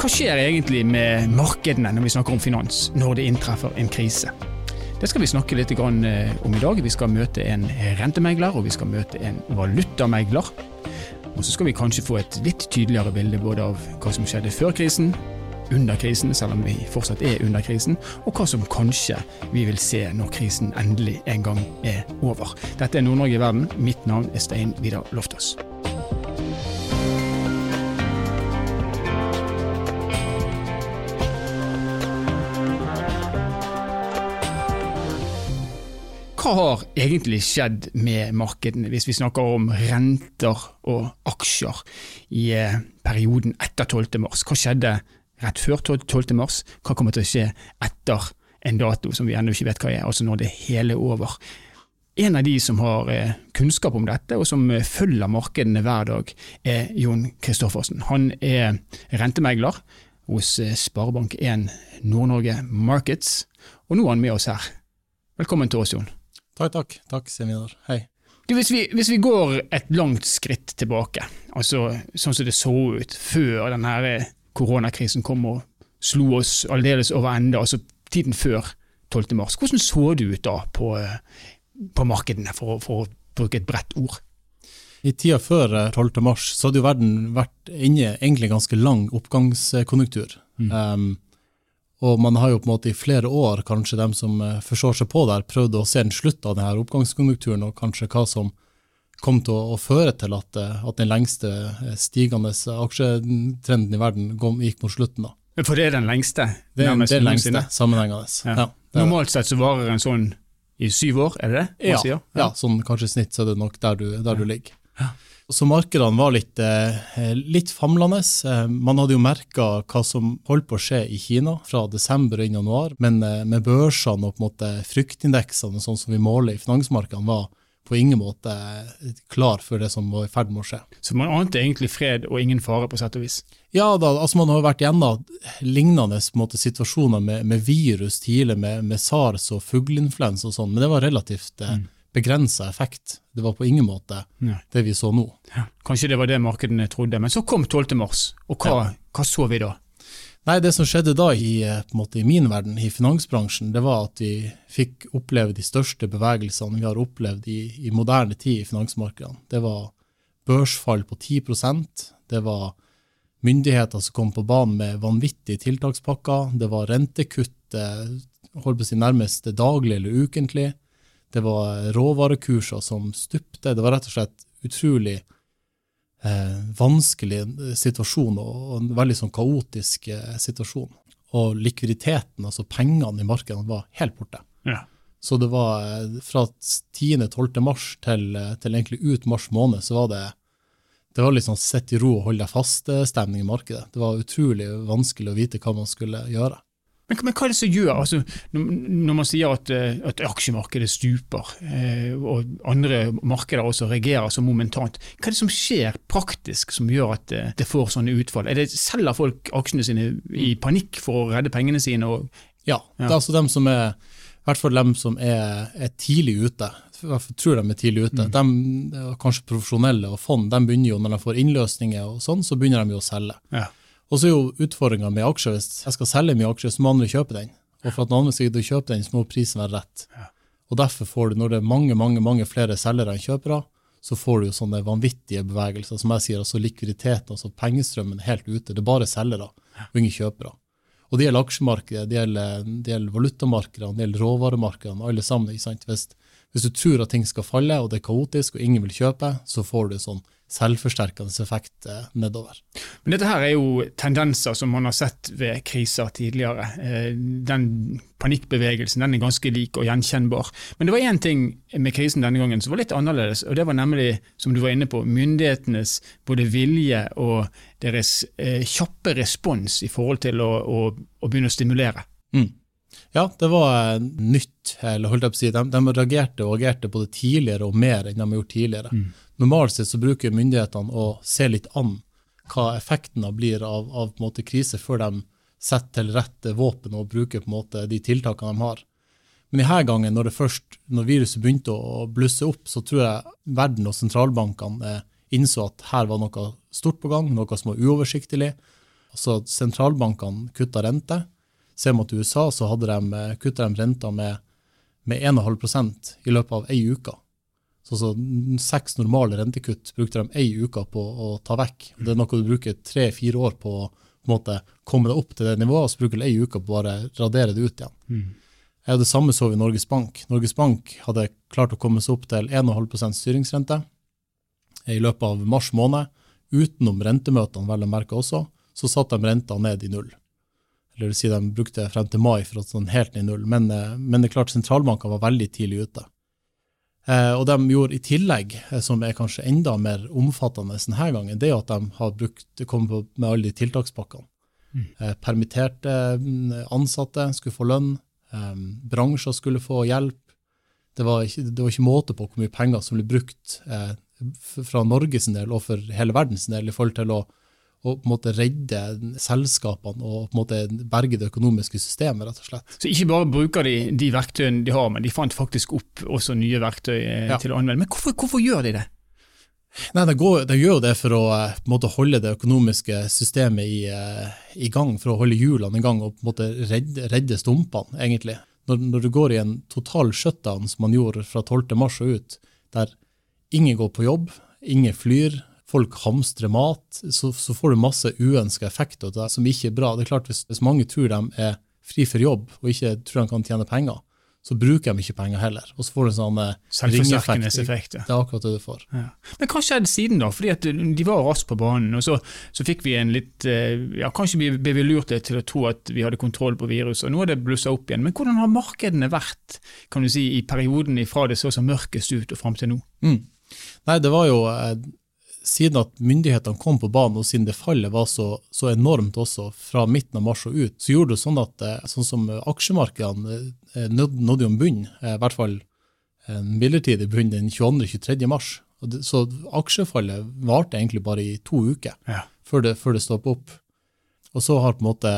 Hva skjer egentlig med markedene når vi snakker om finans, når det inntreffer en krise? Det skal vi snakke litt om i dag. Vi skal møte en rentemegler, og vi skal møte en valutamegler. Og så skal vi kanskje få et litt tydeligere bilde både av hva som skjedde før krisen, under krisen, selv om vi fortsatt er under krisen, og hva som kanskje vi vil se når krisen endelig en gang er over. Dette er Nord-Norge i verden. Mitt navn er Stein Vidar Loftaas. Hva har egentlig skjedd med markedene, hvis vi snakker om renter og aksjer i eh, perioden etter 12. mars? Hva skjedde rett før 12. mars? Hva kommer til å skje etter en dato som vi ennå ikke vet hva er, altså når det hele er over? En av de som har eh, kunnskap om dette, og som eh, følger markedene hver dag, er Jon Kristoffersen. Han er rentemegler hos Sparebank1 Nord-Norge Markets, og nå er han med oss her. Velkommen til oss, Jon. Takk, takk. Takk, Seminar. Hei. Du, hvis, vi, hvis, vi, går et langt skritt tilbake, altså sånn som det så ut før denne eh, koronakrisen kom og slo oss aldeles over ende, altså tiden før 12. mars, hvordan så det ut da på, eh, på markedene, for, for, å bruke et bredt ord? I tida før 12. Eh, mars så hadde jo verden vært inne i egentlig ganske lang oppgangskonjunktur. Mm. Um, og man har jo på en måte i flere år, kanskje dem som eh, forstår seg på der, prøvd å se en slutt av denne oppgangskonjunkturen, og kanskje hva som kom til å, å føre til at, eh, at, den lengste eh, stigende aksjetrenden i verden gikk mot slutten. da. For det er den lengste? Det er den lengste sammenhengende. Ja. Ja, Normalt sett så varer en sånn i syv år, er det det? Ja, ja. ja, sånn kanskje i snitt så er det nok der du, der du ligger. Ja. Så markedene var litt, eh, litt famlende. Eh, man hadde jo merka hva som holdt på å skje i Kina fra desember og inn januar, men eh, med børsene og på en måte fryktindeksene sånn som vi måler i finansmarkedene, var på ingen måte klar for det som var i ferd med å skje. Så man ante egentlig fred og ingen fare, på sett og vis? Ja, da, altså man har vært gjennom lignende måte, situasjoner med, med, virus tidlig, med, med SARS og fugleinfluensa og sånn, men det var relativt mm begrensa effekt. Det var på ingen måte ja. det vi så nå. Ja. Kanskje det var det markedene trodde. Men så kom 12. mars, og hva, ja. hva så vi da? Nei, Det som skjedde da i, eh, måte, i, min verden, i finansbransjen, det var at vi fikk oppleve de største bevegelsene vi har opplevd i, i moderne tid i finansmarkedene. Det var børsfall på 10% det var myndigheter som kom på banen med vanvittige tiltakspakker, det var rentekutt eh, holdt på å si nærmest daglig eller ukentlig. Det var råvarekurser som stupte. Det var rett og slett utrolig eh, vanskelig situasjon og, og, en veldig sånn kaotisk eh, situasjon. Og likviditeten, altså pengene i markedene, var helt borte. Ja. Så det var eh, fra 10.-12. mars til, eh, til, egentlig ut mars måned, så var det det var litt sånn sett i ro og hold deg fast-stemning i markedet. Det var utrolig vanskelig å vite hva man skulle gjøre. Men, men, hva er det som gjør, altså, når, man sier at, eh, at aksjemarkedet stuper, eh, og andre markeder også reagerer så momentant, hva er det som skjer praktisk som gjør at det, eh, det får sånne utfall? Er det Selger folk aksjene sine i panikk for å redde pengene sine? Og, ja, ja, det er altså dem som er, i hvert fall dem som er, er tidlig ute. Jeg tror de er tidlig ute. Mm. De, kanskje profesjonelle og fond, de begynner jo når de får innløsninger og sånn, så begynner de jo å selge. Ja. Og så er jo utfordringa med aksjer, hvis jeg skal selge mye aksjer, så må andre kjøpe den. Og for at noen skal kjøpe den, så må prisen være rett. Og derfor får du, når det er mange mange, mange flere selgere enn kjøpere, så får du jo sånne vanvittige bevegelser. Som jeg sier, altså likviditeten, altså pengestrømmen helt ute. Det er bare selgere og ingen kjøpere. Og det gjelder aksjemarkedet, det gjelder, det gjelder valutamarkedene, det gjelder råvaremarkedene, alle sammen. ikke sant? Hvis, hvis, du tror at ting skal falle, og det er kaotisk, og ingen vil kjøpe, så får du sånn selvforsterkende effekt eh, nedover. Men Dette her er jo tendenser som man har sett ved kriser tidligere. Eh, den panikkbevegelsen den er ganske lik og gjenkjennbar. Men det var én ting med krisen denne gangen som var litt annerledes, og det var nemlig, som du var inne på, myndighetenes både vilje og deres eh, kjappe respons i forhold til å, å, å begynne å stimulere. Mm. Ja, det var nytt. eller holdt jeg på å si. De, de reagerte og agerte både tidligere og mer enn de har gjort tidligere. Mm. Normalt sett så bruker myndighetene å se litt an hva effektene blir av, av på en måte, krise, før de setter til rette våpen og bruker på en måte de tiltakene de har. Men denne gangen, når, det først, når viruset begynte å blusse opp, så tror jeg verden og sentralbankene innså at her var noe stort på gang, noe som var uoversiktlig. Altså Sentralbankene kutta rente. Ser man til USA, så hadde de kutta de renta med, med 1,5% i løpet av ei uke. Så, så Seks normale rentekutt brukte de ei uke på å ta vekk. Det er noe du bruker tre-fire år på å på måte, komme deg opp til det nivået, og så bruker du ei uke på å bare radere det ut igjen. Mm. Det samme så vi i Norges Bank. Norges Bank hadde klart å komme seg opp til 1,5% styringsrente i løpet av mars måned. Utenom rentemøtene, vel å merke også, så satte de renta ned i null. Eller si de brukte frem til mai for å sånn helt ned i null. Men, eh, men, det er klart sentralbankene var veldig tidlig ute. Eh, og de gjorde i tillegg, eh, som er kanskje enda mer omfattende denne gangen, det er at de har brukt, kommet med alle de tiltakspakkene. Mm. Eh, permitterte mm, ansatte skulle få lønn, bransjer skulle få hjelp. Det var, ikke, det var, ikke, måte på hvor mye penger som ble brukt fra Norges del og for hele verdens del i forhold til å og på en måte redde selskapene og på en måte berge det økonomiske systemet, rett og slett. Så ikke bare bruker de de verktøyene de har, men de fant faktisk opp også nye verktøy eh, ja. til å anvende. Men hvorfor, hvorfor, gjør de det? Nei, de, går, de gjør jo det for å eh, måte, holde det økonomiske systemet i, eh, i, gang, for å holde hjulene i gang og på en måte redde, redde stumpene, egentlig. Når, når, du går i en total shutdown, som man gjorde fra 12. mars og ut, der ingen går på jobb, ingen flyr, folk hamstrer mat, så, så får du masse uønska effekter det, som ikke er bra. Det er klart hvis, hvis, mange tror de er fri for jobb og ikke tror de kan tjene penger, så bruker de ikke penger heller. Og så får du en sånn ringeffekt. Ja. Det er akkurat det du får. Ja. Men hva skjedde siden, da? Fordi at De var raskt på banen, og så, så, fikk vi en litt eh, ja, Kanskje ble vi lurt til å tro at vi hadde kontroll på viruset, og nå er det blussa opp igjen. Men hvordan har markedene vært kan du si, i perioden fra det så som mørkest ut og fram til nå? Mm. Nei, det var jo eh, siden at myndighetene kom på banen, og siden det fallet var så, så, enormt også fra midten av mars og ut, så gjorde det sånn at eh, sånn som aksjemarkedene eh, nådde jo en bunn, eh, i hvert fall en midlertidig bunn den 22.-23. mars. Så aksjefallet varte egentlig bare i to uker ja. før det, før det stoppet opp. Og så har på en måte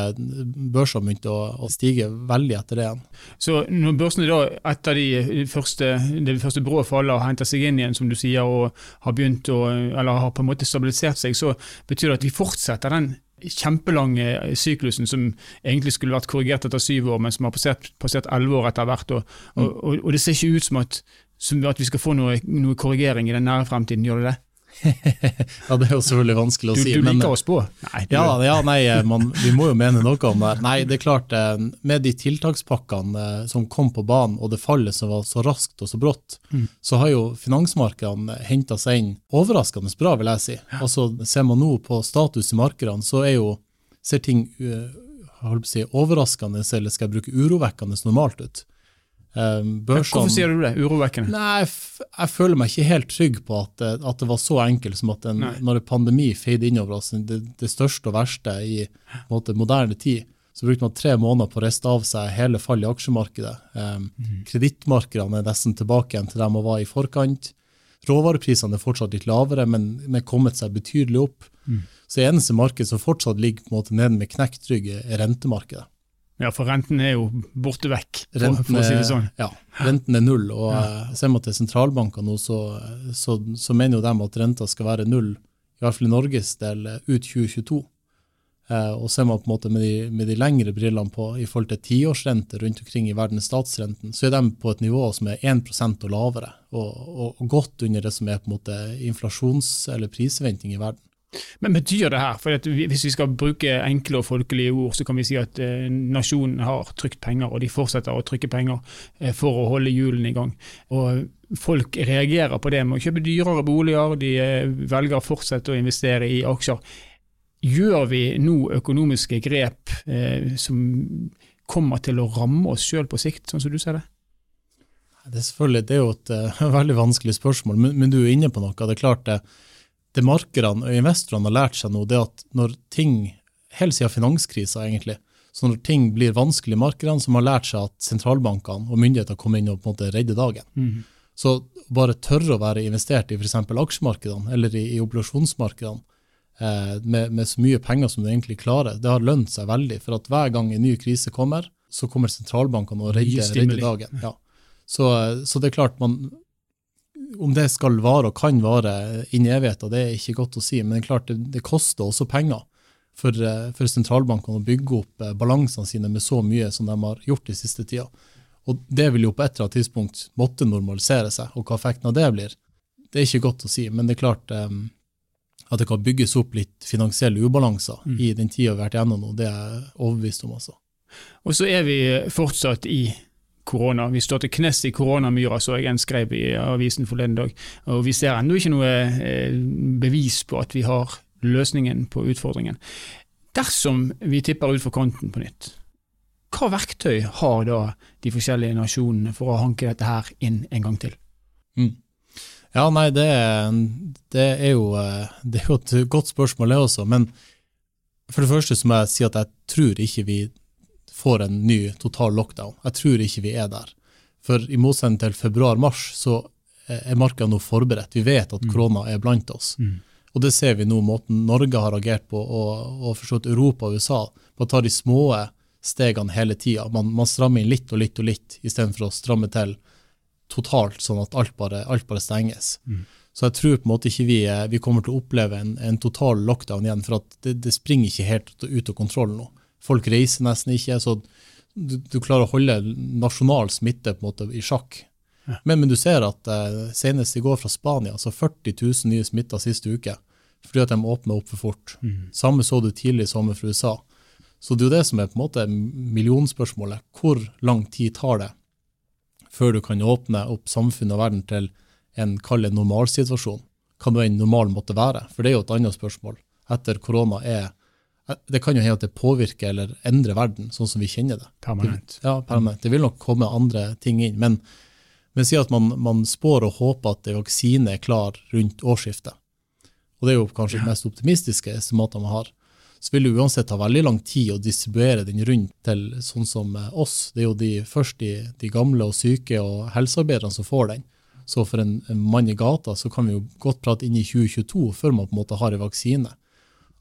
børsene begynt å, å, stige veldig etter det igjen. Så når børsene da etter de første, det første brå fallet har henta seg inn igjen, som du sier, og har begynt å, eller har på en måte stabilisert seg, så betyr det at vi fortsetter den kjempelange syklusen som egentlig skulle vært korrigert etter syv år, men som har passert elleve år etter hvert. Og, og, og, og, det ser ikke ut som at, som at vi skal få noe, noe korrigering i den nære fremtiden, gjør det det? ja, Det er jo selvfølgelig vanskelig å du, si. Du liker men, å på? Nei, ja, ja, nei, eh, man, vi må jo mene noe om det. Nei, det er klart, eh, Med de tiltakspakkene eh, som kom på banen, og det fallet som var så raskt og så brått, mm. så har jo finansmarkedene henta seg inn overraskende bra, vil jeg si. Altså, Ser man nå på status i markedene, så er jo, ser ting si, overraskende, eller skal jeg bruke urovekkende normalt ut. Ehm, børsene, Hvorfor sier du det? Urovekkende? Nei, jeg føler meg ikke helt trygg på at, eh, at det var så enkelt som at en, når en pandemi feide innover oss, det, det, største og verste i måte, moderne tid, så brukte man tre måneder på å riste av seg hele fallet i aksjemarkedet. Um, mm. Kredittmarkedene er nesten tilbake igjen til der man var i forkant. Råvareprisene er fortsatt litt lavere, men, men kommet seg betydelig opp. Mm. Så eneste marked som fortsatt ligger på en måte nede med knekt rygg, er rentemarkedet. Ja, for renten er jo borte vekk, renten, for å si det sånn. Ja, renten er null. og ja. Eh, ser man til sentralbanker nå, så, så, så, mener jo de at renta skal være null, i hvert fall i Norges del, ut 2022. Eh, og ser man på en måte med de, med de lengre brillene på i forhold til tiårsrente rundt omkring i verdens statsrenten, så er de på et nivå som er 1% og lavere, og, og, og, godt under det som er på en måte inflasjons- eller prisventing i verden. Men betyr det her, for hvis vi skal bruke enkle og folkelige ord, så kan vi si at eh, nasjonen har trykt penger, og de fortsetter å trykke penger eh, for å holde hjulene i gang. Og folk reagerer på det med å kjøpe dyrere boliger, de eh, velger å fortsette å investere i aksjer. Gjør vi nå økonomiske grep eh, som kommer til å ramme oss sjøl på sikt, sånn som du ser det? Det er selvfølgelig det er jo et veldig vanskelig spørsmål, men, men, du er inne på noe. Det er klart det, det markedene og investorene har lært seg nå, det at når ting, helt siden finanskrisa egentlig, så når ting blir vanskelig i markedene, så har man lært seg at sentralbankene og myndigheter kommer inn og på en måte redder dagen. Mm. Så bare tørre å være investert i f.eks. aksjemarkedene eller i, i obligasjonsmarkedene eh, med, med, så mye penger som du egentlig klarer, det har lønt seg veldig. For at hver gang en ny krise kommer, så kommer sentralbankene og redder, redder dagen. Ja. Så, så, det er klart, man, om det skal vare og kan vare inn i evigheten, det er ikke godt å si. Men det er klart det, det koster også penger for, eh, for sentralbankene å bygge opp eh, balansene sine med så mye som de har gjort de siste tida. Og det vil jo på et eller annet tidspunkt måtte normalisere seg, og hva effekten av det blir, det er ikke godt å si. Men det er klart um, at det kan bygges opp litt finansielle ubalanser mm. i den tida vi har vært gjennom nå, det er jeg overbevist om. altså. Og så er vi fortsatt i korona. Vi står til knes i koronamyra, så jeg en skrev i avisen forleden dag. Og vi ser ennå ikke noe eh, bevis på at vi har løsningen på utfordringen. Dersom vi tipper utfor kanten på nytt, hva verktøy har da de forskjellige nasjonene for å hanke dette her inn en gang til? Mm. Ja, nei, det, det, er jo, eh, det, er jo, et godt spørsmål, det også. Men for det første så må jeg si at jeg tror ikke vi får en ny total lockdown. Jeg tror ikke vi er der. For i motsetning til februar-mars så er markedet nå forberedt. Vi vet at mm. korona er blant oss. Mm. Og det ser vi nå, måten Norge har agert på, og, og forstått Europa og USA, på å ta de små stegene hele tida. Man, man, strammer inn litt og litt og litt, istedenfor å stramme til totalt, sånn at alt bare, alt bare stenges. Mm. Så jeg tror på en måte ikke vi, vi kommer til å oppleve en, en total lockdown igjen, for det, det, springer ikke helt ut av kontroll nå. Folk reiser nesten ikke, så du, du klarer å holde nasjonal smitte på en måte i sjakk. Ja. Men, men, du ser at eh, senest i går fra Spania, så 40 000 nye smitta siste uke, fordi at de åpna opp for fort. Mm. Samme så du tidlig i sommer fra USA. Så det er jo det som er på en måte millionspørsmålet. Hvor lang tid tar det før du kan åpne opp samfunnet og verden til en kall normalsituasjon? Hva nå en normal måtte være? For det er jo et annet spørsmål. Etter korona er det kan jo hende at det påvirker eller endrer verden sånn som vi kjenner det. Permanent. Ja, permanent. Det vil nok komme andre ting inn. Men, men si at man, man spår og håper at vaksine er klar rundt årsskiftet. Og det er jo kanskje ja. det mest optimistiske estimatet man har så vil det uansett ta veldig lang tid å distribuere den rundt til sånn som eh, oss. Det er jo de, først de, de gamle og syke og helsearbeiderne som får den. Så for en, en, mann i gata så kan vi jo godt prate inn i 2022 før man på en måte har en vaksine.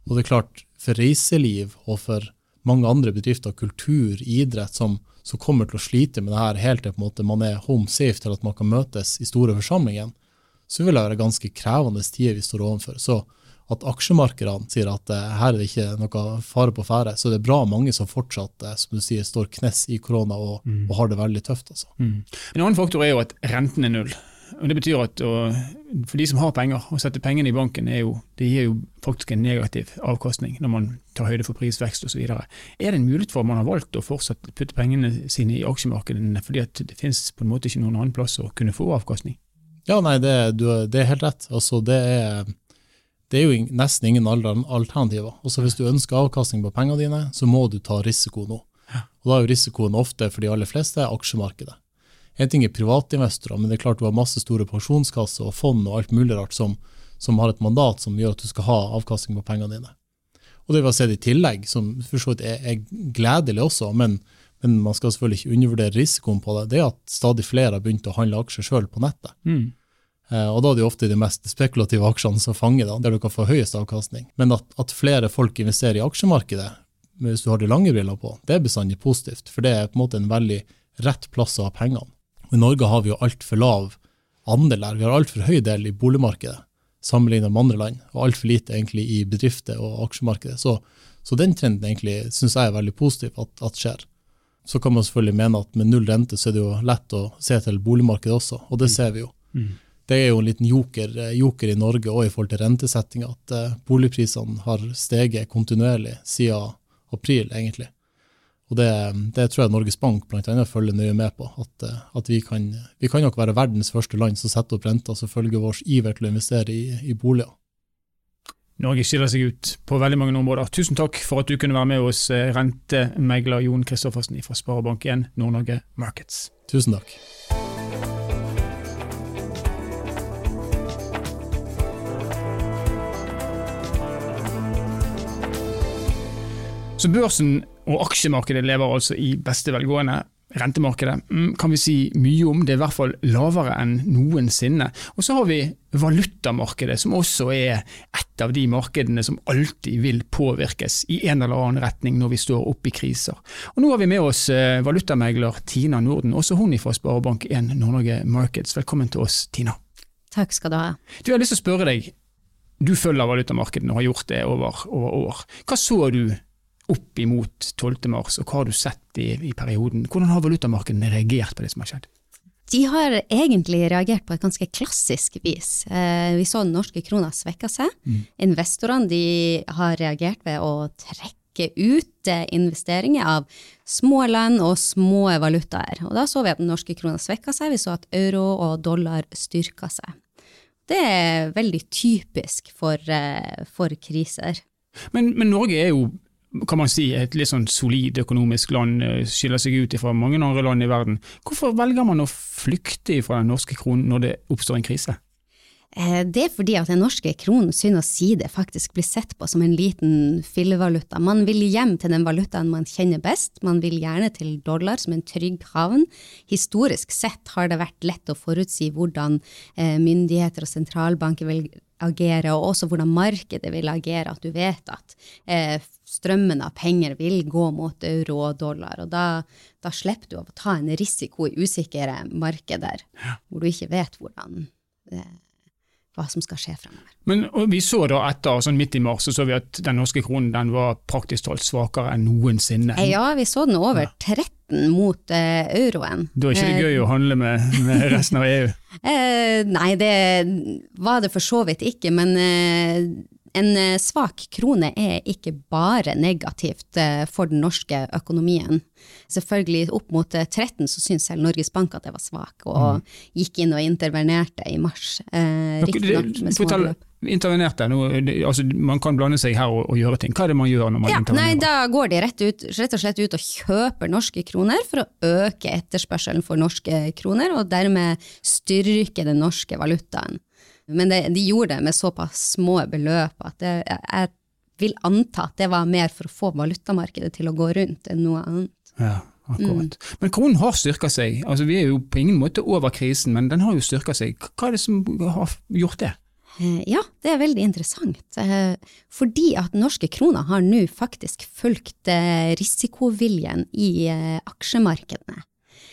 Og det er klart, for reiseliv og for mange andre bedrifter, kultur, idrett, som, som kommer til å slite med det her helt til på en måte man er home safe til at man kan møtes i store forsamlinger, så vil det være ganske krevende tider vi står overfor. Så at aksjemarkedene sier at uh, her er det ikke noe fare på ferde. Så det er bra mange som fortsatt uh, som du sier, står knes i korona og, mm. og har det veldig tøft. Altså. Mm. En annen faktor er jo at renten er null. Og Det betyr at og, for de som har penger, å sette pengene i banken er jo, det gir jo faktisk en negativ avkastning når man tar høyde for prisvekst osv. Er det en mulighet for at man har valgt å fortsatt putte pengene sine i aksjemarkedene fordi at det finnes på en måte ikke noen annen plass å kunne få avkastning? Ja, nei, det, du, det er helt rett. Altså, det er det er jo nesten ingen alternativer. Altså, hvis du ønsker avkastning på pengene dine, så må du ta risiko nå. Og Da er jo risikoen ofte for de aller fleste aksjemarkedet. En ting er privatinvestorer, men det er klart du har masse store pensjonskasser og fond og alt mulig rart som, som, har et mandat som gjør at du skal ha avkastning på pengene dine. Og det vi har sett i tillegg, som for så vidt er, er, gledelig også, men, men, man skal selvfølgelig ikke undervurdere risikoen på det, det er at stadig flere har begynt å handle aksjer sjøl på nettet. Mm. Eh, og da er det ofte de mest spekulative aksjene som fanger, da, der du kan få høyest avkastning. Men at, at, flere folk investerer i aksjemarkedet, hvis du har de lange brillene på, det er bestandig positivt. For det er på en måte en veldig rett plass å ha pengene. I Norge har vi jo altfor lav andel der. Vi har altfor høy del i boligmarkedet sammenlignet med andre land, og altfor lite egentlig i bedrifter og aksjemarkedet. Så, så den trenden egentlig syns jeg er veldig positiv at, at skjer. Så kan man selvfølgelig mene at med null rente så er det jo lett å se til boligmarkedet også, og det mm. ser vi jo. Mm det er jo en liten joker, eh, joker i Norge og i forhold til rentesettinga at uh, boligprisene har steget kontinuerlig siden april, egentlig. Og det, det tror jeg Norges Bank blant annet følger nøye med på. At, uh, at vi, kan, vi, kan, nok være verdens første land som setter opp renta som følge vår iver til å investere i, i boliger. Norge skiller seg ut på veldig mange områder. Tusen takk for at du kunne være med hos rentemegler Jon Kristoffersen fra Sparebank1 Nord-Norge Markets. Tusen takk. Så børsen og aksjemarkedet lever altså i beste velgående. Rentemarkedet mm, kan vi si mye om, det er i hvert fall lavere enn noensinne. Og så har vi valutamarkedet, som også er et av de markedene som alltid vil påvirkes i en eller annen retning når vi står oppe i kriser. Og Nå har vi med oss eh, valutamegler Tina Norden, også hun fra Sparebank1 Nord-Norge Markets. Velkommen til oss, Tina. Takk skal du ha. Du, Jeg har lyst til å spørre deg, Du følger valutamarkedene og har gjort det over, over år. Hva så du opp imot 12. mars, og hva har du sett i, i perioden? Hvordan har valutamarkedene reagert på det som har skjedd? De har egentlig reagert på et ganske klassisk vis. Eh, vi så den norske krona svekke seg. Mm. Investorene har reagert ved å trekke ut eh, investeringer av små land og små valutaer. Og da så vi at den norske krona svekka seg, vi så at euro og dollar styrka seg. Det er veldig typisk for, eh, for kriser. Men, men Norge er jo kan man si, et litt sånn solid økonomisk land, eh, skiller seg ut fra mange andre land i verden. Hvorfor velger man å flykte fra den norske kronen når det oppstår en krise? Eh, det er fordi at den norske kronen synd å si det faktisk blir sett på som en liten fillevaluta. Man vil hjem til den valutaen man kjenner best, man vil gjerne til dollar som en trygg havn. Historisk sett har det vært lett å forutsi hvordan eh, myndigheter og sentralbanker vil agere, og også hvordan markedet vil agere. At du vet at strømmen av penger vil gå mot euro og dollar. Og da, da slipper du å ta en risiko i usikre markeder, ja. hvor du ikke vet hvordan eh, hva som skal skje fremover. Men Vi så da etter, sånn midt i mars, så, så vi at den norske kronen den var praktisk talt svakere enn noensinne. Ja, vi så den over 13 mot uh, euroen. Da er ikke det gøy å handle med, med resten av EU? eh, nei, det var det for så vidt ikke, men eh, en eh, svak krone er ikke bare negativt eh, for den norske økonomien. Selvfølgelig opp mot 13 eh, så syntes selv Norges Bank at det var svak, og mm. gikk inn og intervenerte i mars. Eh, Riktignok med små beløp. Intervenerte, altså Man kan blande seg her og, og, gjøre ting. Hva er det man gjør når man ja, intervenerer? Nei, Da går de rett, ut, rett, og slett ut og kjøper norske kroner for å øke etterspørselen for norske kroner, og dermed styrke den norske valutaen. Men det, de gjorde det med såpass små beløp at det, jeg vil anta at det var mer for å få valutamarkedet til å gå rundt enn noe annet. Ja, akkurat. Mm. Men kronen har styrka seg. Altså, vi er jo på ingen måte over krisen, men den har jo styrka seg. Hva er det som har gjort det? Eh, ja, det er veldig interessant. Eh, fordi at norske kroner har nå faktisk fulgt eh, risikoviljen i aksjemarkedene.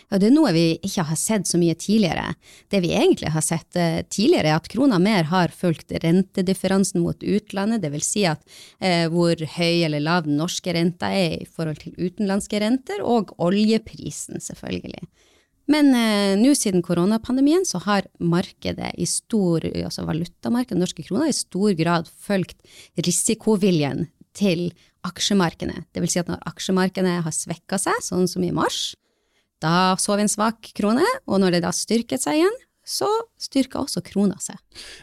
Og det er noe vi ikke har sett så mye tidligere. Det vi egentlig har sett uh, tidligere, er at krona mer har fulgt rentedifferansen mot utlandet, dvs. Si at uh, hvor høy eller lav den norske renta er i forhold til utenlandske renter, og oljeprisen, selvfølgelig. Men eh, nå siden koronapandemien så har markedet i stor, altså valutamarkedet, norske kroner, i stor grad fulgt risikoviljen til aksjemarkedene. Dvs. Si at når aksjemarkedene har svekka seg, sånn som i mars, da så vi en svak krone, og når det da styrket seg igjen, så styrka også krona seg.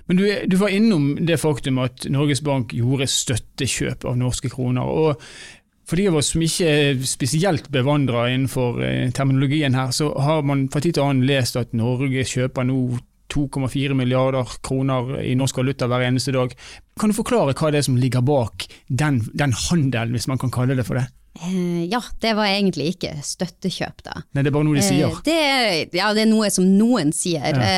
Men du, du, var innom det faktum at Norges Bank gjorde støttekjøp av norske kroner. og for de av oss som ikke er spesielt bevandra innenfor eh, terminologien her, så har man fra tid til annen lest at Norge kjøper nå 2,4 milliarder kroner i norsk valuta hver eneste dag. Kan du forklare hva det er som ligger bak den, den handelen, hvis man kan kalle det for det? Eh, ja, det var egentlig ikke støttekjøp, da. Nei, Det er bare noe de eh, sier? Det, ja, det er noe som noen sier. Ja.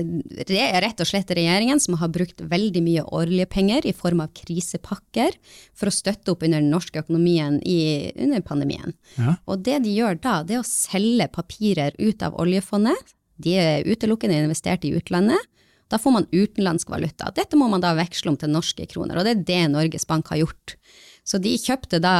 Eh, det er rett og slett regjeringen som har brukt veldig mye oljepenger i form av krisepakker for å støtte opp under den norske økonomien i, under pandemien. Ja. Og det de gjør da, det er å selge papirer ut av oljefondet. De er utelukkende investert i utlandet. Da får man utenlandsk valuta. Dette må man da veksle om til norske kroner, og det er det Norges Bank har gjort. Så de kjøpte da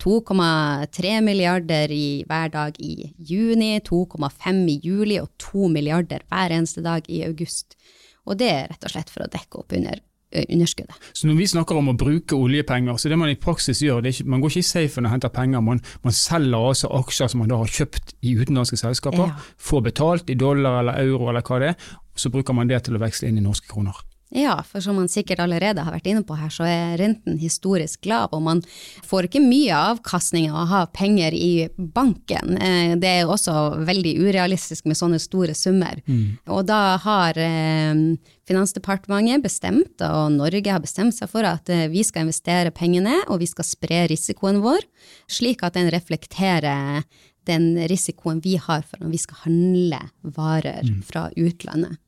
2,3 eh, milliarder i hver dag i juni, 2,5 i juli og 2 milliarder hver eneste dag i august. Og det er rett og slett for å dekke opp under eh, underskuddet. Så når vi snakker om å bruke oljepenger, så det man i praksis gjør, ikke, man går ikke i safen og henter penger, man, man, selger altså aksjer som man da har kjøpt i utenlandske selskaper, ja. får betalt i dollar eller euro eller hva det er, så bruker man det til å veksle inn i norske kroner. Ja, for som man sikkert allerede har vært inne på her, så er renten historisk lav, og man får ikke mye avkastning av å ha penger i banken. Eh, det er også veldig urealistisk med sånne store summer. Mm. Og da har eh, Finansdepartementet bestemt, og Norge har bestemt seg for at eh, vi skal investere pengene, og vi skal spre risikoen vår, slik at den reflekterer den risikoen vi har for når vi skal handle varer mm. fra utlandet.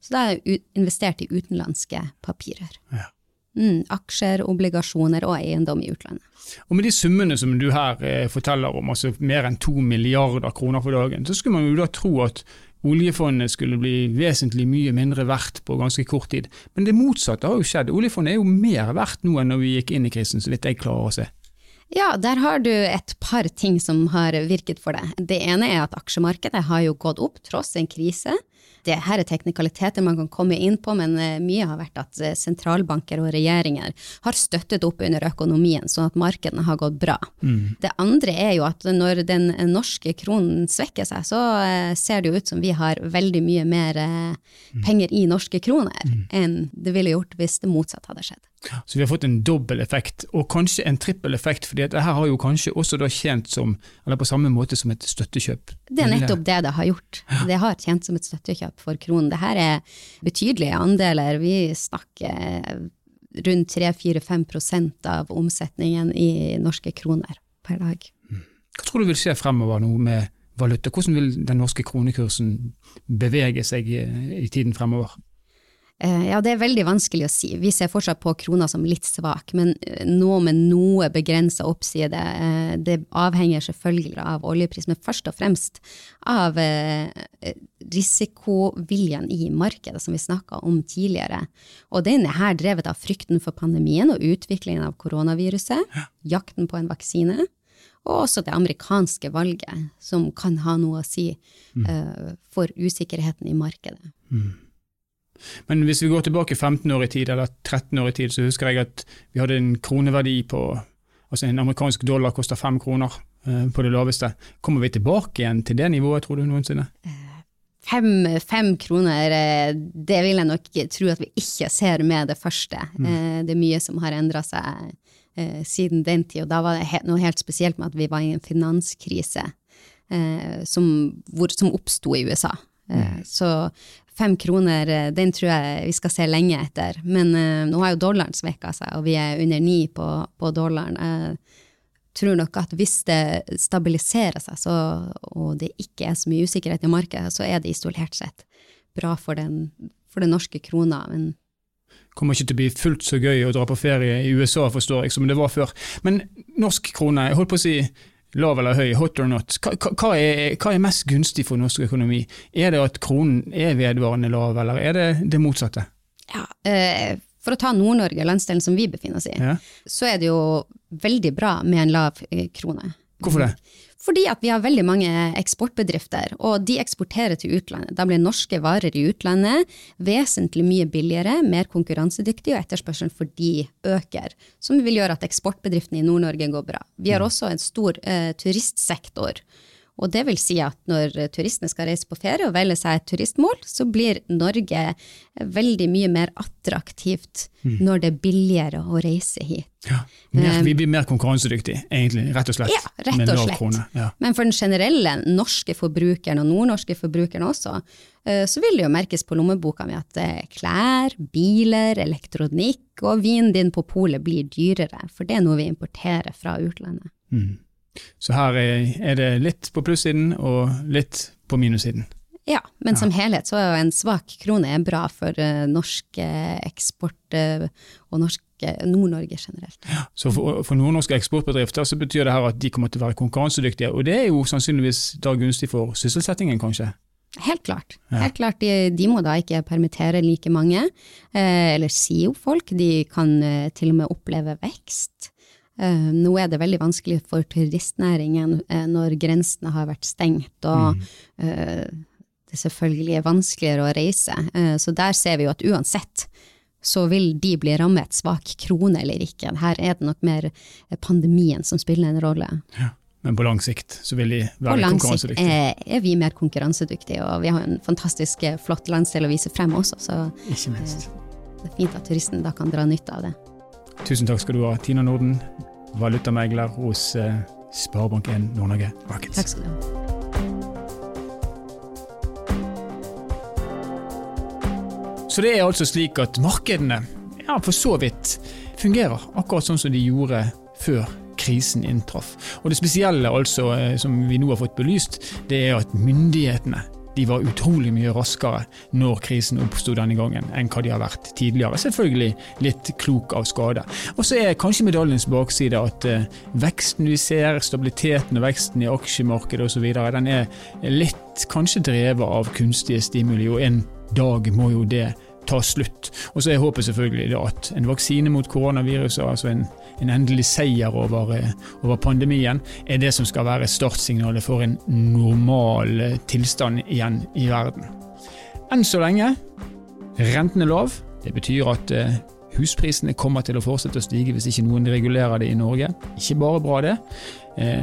Så da er jeg investert i utenlandske papirer. Ja. Mm, aksjer, obligasjoner og eiendom i utlandet. Og Med de summene som du her eh, forteller om, altså mer enn to milliarder kroner for dagen, så skulle man jo da tro at oljefondet skulle bli vesentlig mye mindre verdt på ganske kort tid. Men det motsatte har jo skjedd. Oljefondet er jo mer verdt nå enn når vi gikk inn i krisen, så vidt jeg klarer å se. Ja, der har du et par ting som har virket for deg. Det ene er at aksjemarkedet har jo gått opp tross en krise. Det her er teknikaliteter man kan komme inn på, men eh, mye har vært at eh, sentralbanker og regjeringer har støttet opp under økonomien, sånn at markedene har gått bra. Mm. Det andre er jo at når den norske kronen svekker seg, så eh, ser det jo ut som vi har veldig mye mer mm. penger i norske kroner mm. enn det ville gjort hvis det motsatte hadde skjedd. Så vi har fått en dobbel effekt, og kanskje en trippel effekt, for dette har jo kanskje også da tjent som, eller på samme måte som et støttekjøp. Det er nettopp det det har gjort. Det har tjent som et støttekjøp for kronen. Dette er betydelige andeler. Vi snakker rundt 3-4-5% av omsetningen i norske kroner per dag. Hva tror du vil skje fremover nå med valuta? Hvordan vil den norske kronekursen bevege seg i tiden fremover? Eh, ja, det er veldig vanskelig å si. Vi ser fortsatt på krona som litt svak, men eh, nå med noe begrensa oppside. Eh, det avhenger selvfølgelig av oljepris, men først og fremst av risikoviljen i markedet, som vi snakka om tidligere. Og den er her drevet av frykten for pandemien og utviklingen av koronaviruset, jakten på en vaksine. Og også det amerikanske valget, som kan ha noe å si uh, for usikkerheten i markedet. Mm. Men hvis vi går tilbake 15 år i tid, eller 13 år i tid, så husker jeg at vi hadde en kroneverdi på Altså en amerikansk dollar koster fem kroner eh, på det laveste. Kommer vi tilbake igjen til det nivået, tror du noensinne? Fem, fem, kroner, eh, det vil jeg nok tro at vi ikke ser med det første. Mm. Eh, det er mye som har endra seg eh, siden den tid, og da var det noe helt spesielt med at vi var i en finanskrise eh, som, hvor, som oppsto i USA. Mm. Så fem kroner, eh, den tror jeg vi skal se lenge etter. Men uh, nå har jo dollaren svekka seg, og vi er under ni på, på, dollaren. Jeg tror nok at hvis det stabiliserer seg, så, og det ikke er så mye usikkerhet i markedet, så er det isolert sett bra for den, for den norske krona. men kommer ikke til å bli fullt så gøy å dra på ferie i USA, forstår jeg, som det var før. Men norsk krone, jeg holdt på å si lav eller høy, hot or not, hva, hva, er, hva, er, mest gunstig for norsk økonomi? Er det at kronen er vedvarende lav, eller er det det motsatte? Ja, eh, For å ta Nord-Norge, landsdelen som vi befinner oss i, ja. så er det jo veldig bra med en lav eh, krone. Hvorfor det? Fordi at vi har veldig mange eksportbedrifter, og de eksporterer til utlandet. Da blir norske varer i utlandet vesentlig mye billigere, mer konkurransedyktige, og etterspørselen for de øker. Som vil gjøre at eksportbedriftene i Nord-Norge går bra. Vi har mm. også en stor eh, turistsektor og det vil si at når turistene skal reise på ferie og velge seg et turistmål, så blir Norge veldig mye mer attraktivt mm. når det er billigere å reise hit. Ja, mer, Vi blir mer konkurransedyktige, egentlig, rett og slett. Ja, rett og slett. Ja. Men for den generelle norske forbrukeren, og nordnorske forbrukeren også, eh, så vil det jo merkes på lommeboka med at eh, klær, biler, elektronikk og vinen din på polet blir dyrere, for det er noe vi importerer fra utlandet. Mm. Så her er det litt på plussiden og litt på minussiden. Ja, men som helhet så er jo en svak krone bra for uh, norsk uh, eksport uh, og Nord-Norge generelt. Ja, så for, for nordnorske eksportbedrifter så betyr det her at de kommer til å være konkurransedyktige, og det er jo sannsynligvis da gunstig for sysselsettingen, kanskje? Helt klart. Helt klart. De, de, må da ikke permittere like mange, eller si opp folk. De kan til og med oppleve vekst. Uh, nå er det veldig vanskelig for turistnæringen uh, når grensene har vært stengt, og mm. uh, det selvfølgelig er vanskeligere å reise. så der ser vi jo at uansett så vil de bli rammet, svak krone eller ikke. Her er det nok mer pandemien som spiller en rolle. Ja. Men på lang sikt så vil de være konkurransedyktige? På lang sikt er, er, vi mer konkurransedyktige, og vi har en fantastisk flott landsdel å vise frem også, så Ikke minst. det er fint at turisten da kan dra nytte av det. Tusen takk skal du ha, Tina Norden, valutamegler hos eh, Sparebank1 Nord-Norge Markets. Takk skal du ha. Så det er altså slik at markedene ja, for så vidt fungerer akkurat sånn som de gjorde før krisen inntraff. Og Det spesielle altså, eh, som vi nå har fått belyst, det er at myndighetene de var utrolig mye raskere når krisen oppsto denne gangen, enn hva de har vært tidligere. Selvfølgelig litt klok av skade. Og så er kanskje medaljens bakside at uh, veksten vi ser, stabiliteten og veksten i aksjemarkedet osv., den er litt kanskje drevet av kunstige stimuli, og en dag må jo det ta slutt. Og så er håpet selvfølgelig at en vaksine mot koronaviruset, altså en, en endelig seier over, eh, over, pandemien, er det som skal være startsignalet for en normal eh, tilstand igjen i verden. Enn så lenge renten er lav. Det betyr at eh, Husprisene kommer til å fortsette å stige hvis ikke noen regulerer det i Norge. Ikke bare bra det,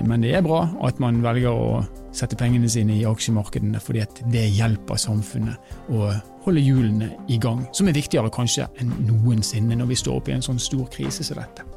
men det er bra at man velger å sette pengene sine i aksjemarkedene, fordi det hjelper samfunnet å holde hjulene i gang, som er viktigere kanskje enn noensinne når vi står oppe i en sånn stor krise som dette.